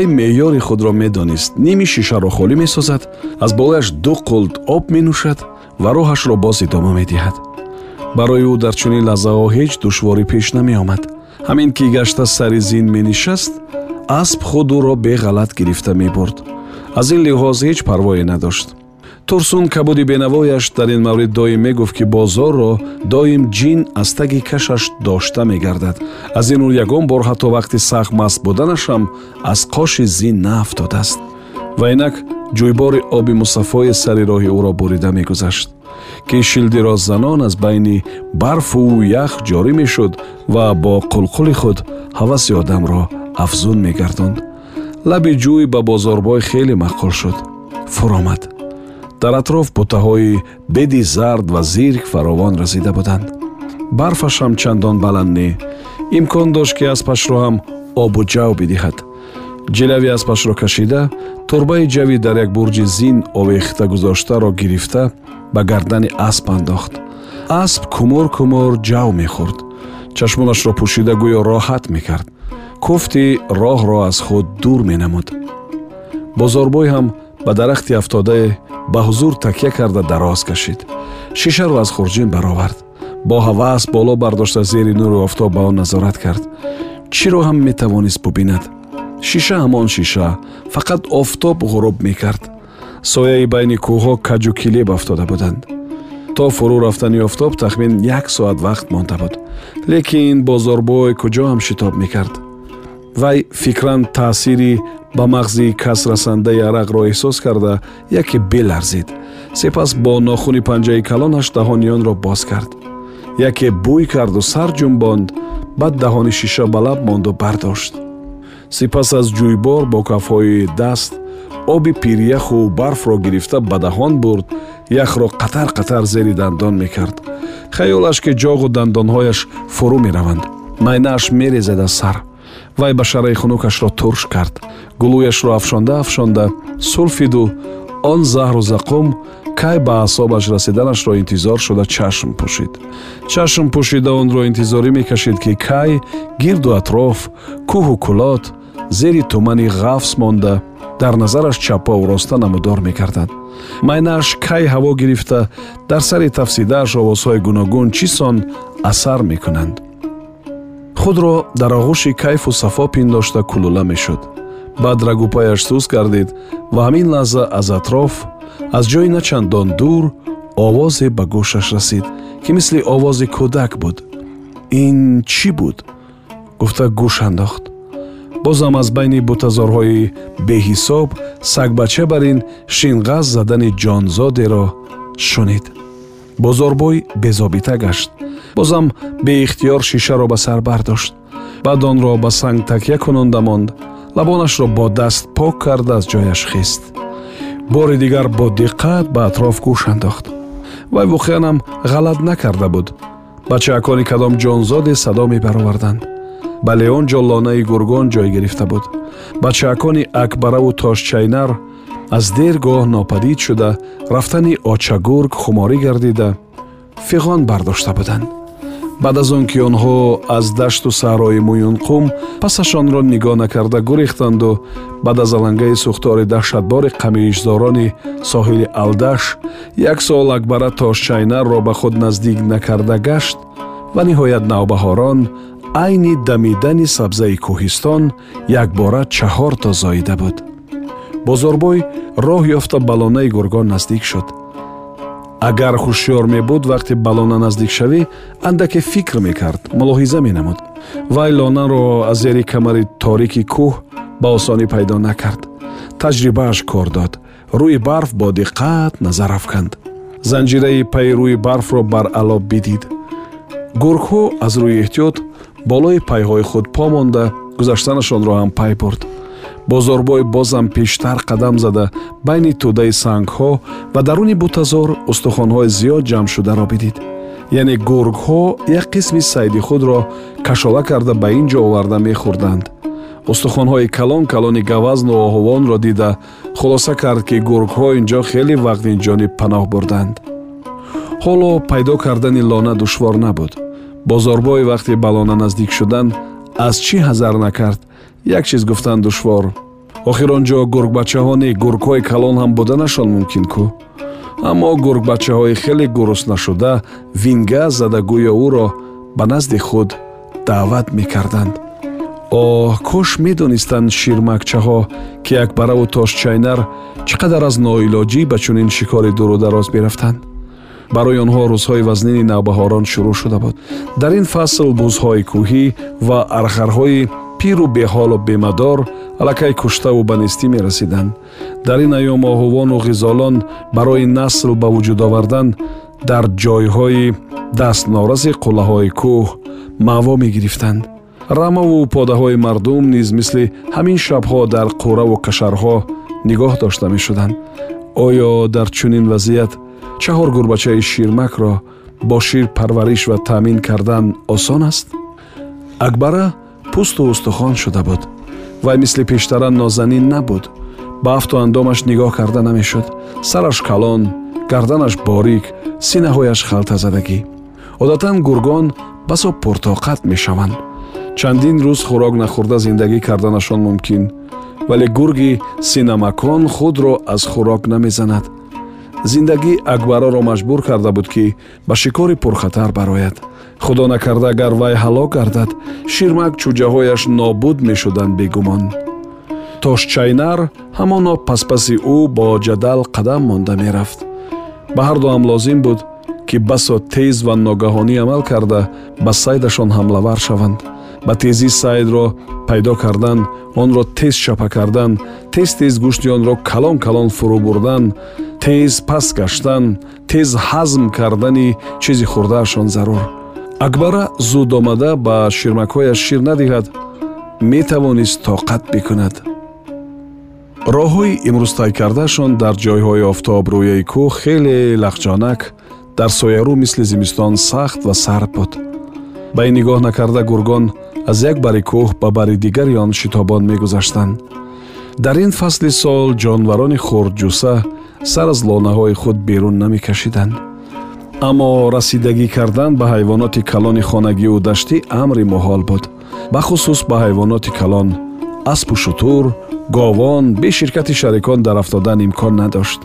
вай меъёри худро медонист. Ними шишаро холӣ месозад аз болояш ду қулт об менӯшад ва роҳашро боз идома медиҳад. Барои ӯ дар чунин лаҳзаҳо ҳеҷ душворӣ пеш намеомад. Ҳамин ки гашта сари зин менишаст асп худ ӯро беғалат гирифта мебурд. Аз ин лиҳоз ҳеҷ парвое надошт турсун кабуди бенавояш дар ин маврид доим мегуфт ки бозорро доим ҷин аз таги кашаш дошта мегардад. Аз ин рӯ ягон бор ҳатто вақти сахт маст буданашам аз қоши зин наафтодааст ва инак ҷӯйбори оби мусаффои сари роҳи ӯро бурида мегузашт ки шилдиро занон аз байни барфу ях ҷорӣ мешуд ва бо қулқули худ ҳаваси одамро афзун мегардонд. Лаби ҷӯй ба бозорбой хеле маъқул шуд. Фуромад дар атроф бутаҳои беди зард ва зирк фаровон разида буданд. барфашам чандон баланд не. имкон дошт ки аспашро ҳам обу ҷав бидиҳад. ҷилави аспашро кашида турбаи ҷави дар як бурҷи зин овехта гузоштаро гирифта ба гардани асп андохт. асп кумур кумур ҷав мехӯрд. чашмонашро пӯшида гӯё роҳат мекард. куфти роҳро аз худ дур менамуд. бозорбой ҳам ба дарахти афтодае ба ҳузур такя карда дароз кашид. Шишаро аз хурҷин баровард. Бо ҳавас боло бардошта зери нури офтоб ба он назорат кард. Чиро ҳам метавонист бубинад? Шиша ҳамон шиша фақат офтоб ғуруб мекард. Сояи байни кӯҳҳо каҷу килеб афтода буданд. То фурӯ рафтани офтоб тахмин як соат вақт монда буд. Лекин бозорбой куҷо ҳам шитоб мекард вай фикран таъсири ба мағзи касрасандаи арақро эҳсос карда яке беларзид. Сипас бо нохуни панҷаи калонаш даҳони онро боз кард. Яке бӯй карду сар ҷумбонд баъд даҳони шиша ба лаб монду бардошт. Сипас аз ҷӯйбор бо кафҳои даст оби пиряху барфро гирифта ба даҳон бурд яхро қатар қатар зери дандон мекард. Хаёлаш ки ҷоғу дандонҳояш фурӯ мераванд. Майнааш мерезад аз сар вай ба шараи хунукашро турш кард. Гулӯяшро афшонда афшонда сулфиду он заҳру зақум кай ба аъсобаш расиданашро интизор шуда чашм пӯшид. Чашм пӯшида онро интизорӣ мекашид ки кай гирду атроф кӯҳу кулот зери тумани ғафс монда дар назараш чаппаву роста намудор мекардад. Майнааш кай ҳаво гирифта дар сари тафсидааш овозҳои гуногун чӣ сон асар мекунанд худро дар оғӯши кайфу сафо пиндошта кулула мешуд. Баъд рагупаяш сӯз гардид ва ҳамин лаҳза аз атроф аз ҷои начандон дур овозе ба гӯшаш расид ки мисли овози кӯдак буд. Ин чӣ буд? Гуфта гӯш андохт. Бозам аз байни бутазорҳои беҳисоб сагбача бар ин шинғаз задани ҷонзодеро шунид. Бозорбой безобита гашт бозам беихтиёр шишаро ба сар бардошт. Баъд онро ба санг такя кунонда монд. Лабонашро бо даст пок карда аз ҷояш хист бори дигар бо диққат ба атроф гӯш андохт. Вай воқеанам ғалат накарда буд. Бачаакони кадом ҷонзоде садо мебароварданд. Ба леон ҷо лонаи гургон ҷой гирифта буд. Бачаакони акбараву тошчайнар аз дер гоҳ нопадид шуда рафтани очагург хуморӣ гардида фиғон бардошта буданд баъд аз он ки онҳо аз дашту саҳрои муюнқум пасашонро нигоҳ накарда гурехтанду баъд аз алангаи сӯхтори даҳшатбори қамиишзорони соҳили алдаш як сол акбара тошчайнарро ба худ наздик накарда гашт ва ниҳоят навбаҳорон айни дамидани сабзаи кӯҳистон якбора чаҳорто зоида буд. Бозорбой роҳ ёфта ба лонаи гургон наздик шуд агар ҳушёр мебуд вақте ба лона наздик шавӣ андаке фикр мекард мулоҳиза менамуд. Вай лонаро аз зери камари торики кӯҳ ба осонӣ пайдо накард. Таҷрибааш кор дод. Рӯи барф бо диққат назар афканд. Занҷираи паи рӯи барфро бар алоб бидид. Гургҳо аз рӯи эҳтиёт болои пайҳои худ по монда гузаштанашонро ҳам пай бурд бозорбой бозам пештар қадам зада байни тӯдаи сангҳо ва даруни бутазор устухонҳои зиёд ҷамъшударо бидид. Яъне гургҳо як қисми сайди худро кашола карда ба ин ҷо оварда мехӯрданд. Устухонҳои калон калони гавазну оҳувонро дида хулоса кард ки гургҳо ин ҷо хеле вақт ин ҷониб паноҳ бурданд. Ҳоло пайдо кардани лона душвор набуд. Бозорбой вақте ба лона наздик шуданд аз чӣ ҳазар накард як чиз гуфтан душвор. Охир он ҷо гургбачаҳо не гургҳои калон ҳам буданашон мумкин кӯ аммо гургбачаҳои хеле гуруснашуда винга зада гӯё ӯро ба назди худ даъват мекарданд. Оҳ кош медонистанд ширмакчаҳо ки акбараву тошчайнар чӣ қадар аз ноилоҷӣ ба чунин шикори дурудароз мерафтанд барои онҳо рӯзҳои вазнини навбаҳорон шурӯъ шуда буд. Дар ин фасл бузҳои кӯҳӣ ва архарҳои пиру беҳолу бемадор аллакай куштаву ба нестӣ мерасиданд. Дар ин айём оҳувону ғизолон барои насл ба вуҷуд овардан дар ҷойҳои дастнораси қуллаҳои кӯҳ маъво мегирифтанд. Рамаву подаҳои мардум низ мисли ҳамин шабҳо дар қураву кашарҳо нигоҳ дошта мешуданд. Оё дар чунин вазъият чаҳор гурбачаи ширмакро бо шир парвариш ва таъмин кардан осон аст? Акбара пӯсту устухон шуда буд. Вай мисли пештара нозанин набуд. Ба афту андомаш нигоҳ карда намешуд. Сараш калон гарданаш борик синаҳояш халтазадагӣ. Одатан гургон басо пуртоқат мешаванд. Чандин рӯз хӯрок нахӯрда зиндагӣ карданашон мумкин вале гурги синамакон худро аз хӯрок намезанад. Зиндагӣ акбароро маҷбур карда буд ки ба шикори пурхатар барояд худо накарда агар вай ҳалок гардад ширмак чӯҷаҳояш нобуд мешуданд бегумон. Тошчайнар ҳамоно паспаси ӯ бо ҷадал қадам монда мерафт. Ба ҳарду ҳам лозим буд ки басо тез ва ногаҳонӣ амал карда ба сайдашон ҳамлавар шаванд. Ба тезӣ сайдро пайдо кардан онро тез чапа кардан тез тез гӯшти онро калон калон фурӯ бурдан тез пас гаштан тез ҳазм кардани чизи хӯрдаашон зарур акбара зуд омада ба ширмакҳояш шир надиҳад. Метавонист тоқат бикунад. Роҳҳои имрӯз тай кардаашон дар ҷойҳои офтобрӯяи кӯҳ хеле лахҷонак дар соярӯ мисли зимистон сахт ва сард буд. Ба ин нигоҳ накарда гургон аз як бари кӯҳ ба бари дигари он шитобон мегузаштанд. Дар ин фасли сол ҷонварони хурдҷуса сар аз лонаҳои худ берун намекашиданд аммо расидагӣ кардан ба ҳайвоноти калони хонагиву даштӣ амри муҳол буд. Бахусус ба ҳайвоноти калон аспу шутур говон бе ширкати шарикон дар афтодан имкон надошт.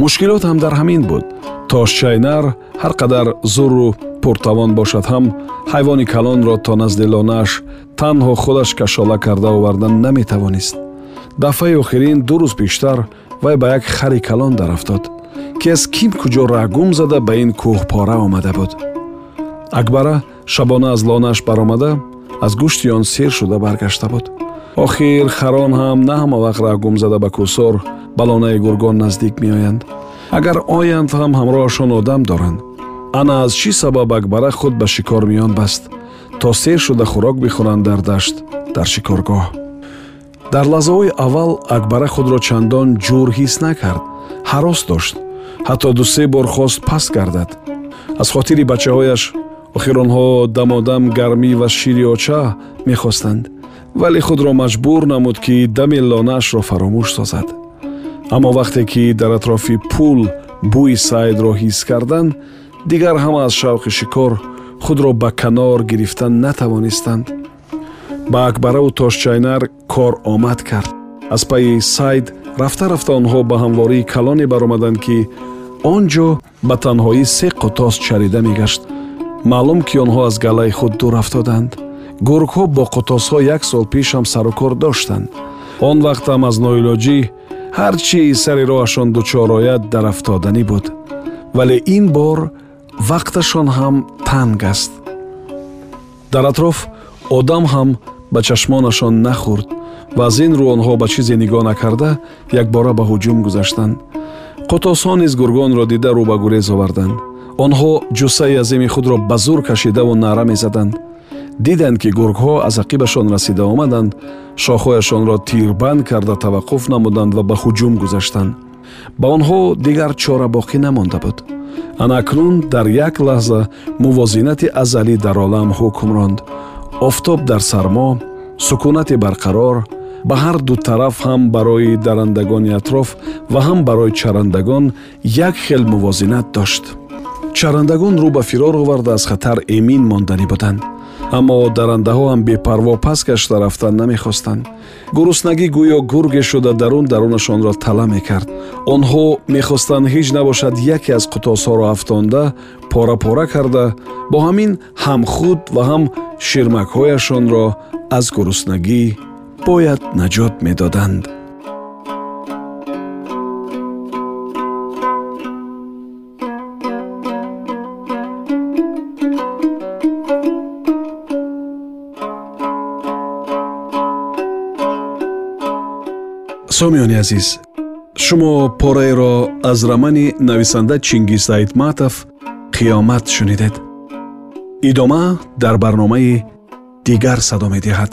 Мушкилот ҳам дар ҳамин буд. Тошчайнар ҳар қадар зурру пуртавон бошад ҳам ҳайвони калонро то назди лонааш танҳо худаш кашола карда овардан наметавонист. Дафъаи охирин ду рӯз пештар вай ба як хари калон дарафтод ки аз ким куҷо рагум зада ба ин кӯҳпора омада буд. Акбара шабона аз лонааш баромада аз гӯшти он сер шуда баргашта буд. Охир харон ҳам на ҳама вақт рагум зада ба кӯсор ба лонаи гургон наздик меоянд. Агар оянд ҳам ҳамроҳашон одам доранд ана аз чӣ сабаб акбара худ ба шикор миён баст? То сер шуда хӯрок бихӯранд дар дашт дар шикоргоҳ. Дар лаҳзаҳои аввал акбара худро чандон ҷур ҳис накард ҳарос дошт ҳатто дусе бор хост паст гардад. аз хотири бачаҳояш охир онҳо дамодам гармӣ ва шири оча мехостанд вале худро маҷбур намуд ки дами лонаашро фаромӯш созад. аммо вақте ки дар атрофи пул бӯи сайдро ҳис карданд дигар ҳама аз шавқи шикор худро ба канор гирифтан натавонистанд. ба акбараву тошчайнар кор омад кард. аз пайи сайд рафта рафта онҳо ба ҳамвории калоне баромаданд ки он ҷо ба танҳоӣ се қутос чарида мегашт. Маълум ки онҳо аз галаи худ дур афтоданд. Гургҳо бо қутосҳо як сол пешам сарукор доштанд. Он вақтам аз ноилоҷӣ ҳар чи сари роҳашон дучор ояд дар афтоданӣ буд. Вале ин бор вақташон ҳам танг аст. Дар атроф одам ҳам ба чашмонашон нахӯрд ва аз ин рӯ онҳо ба чизе нигоҳ накарда якбора ба ҳуҷум гузаштанд қутосҳо низ гургонро дида рӯ ба гурез оварданд. Онҳо ҷуссаи азими худро ба зур кашидаву наъра мезаданд. Диданд ки гургҳо аз ақибашон расида омаданд. Шохҳояшонро тирбанд карда таваққуф намуданд ва ба ҳуҷум гузаштанд. Ба онҳо дигар чора боқӣ намонда буд. Анакнун дар як лаҳза мувозинати азалӣ дар олам ҳукм ронд. Офтоб дар сармо сукунати барқарор ба ҳар ду тараф ҳам барои дарандагони атроф ва ҳам барои чарандагон як хел мувозинат дошт. Чарандагон рӯ ба фирор оварда аз хатар эмин монданӣ буданд аммо дарандаҳо ҳам бепарво пас гашта рафтан намехостанд. Гуруснагӣ гӯё гурге шуда дарун дарунашонро тала мекард. Онҳо мехостанд ҳеҷ набошад яке аз қутосҳоро афтонда пора пора карда бо ҳамин ҳам худ ва ҳам ширмакҳояшонро аз гуруснагӣ бояд наҷот медоданд. Сомиёни азиз шумо пораеро аз рамани нависанда чингиз айтматов қиёмат шунидед. Идома дар барномаи дигар садо медиҳад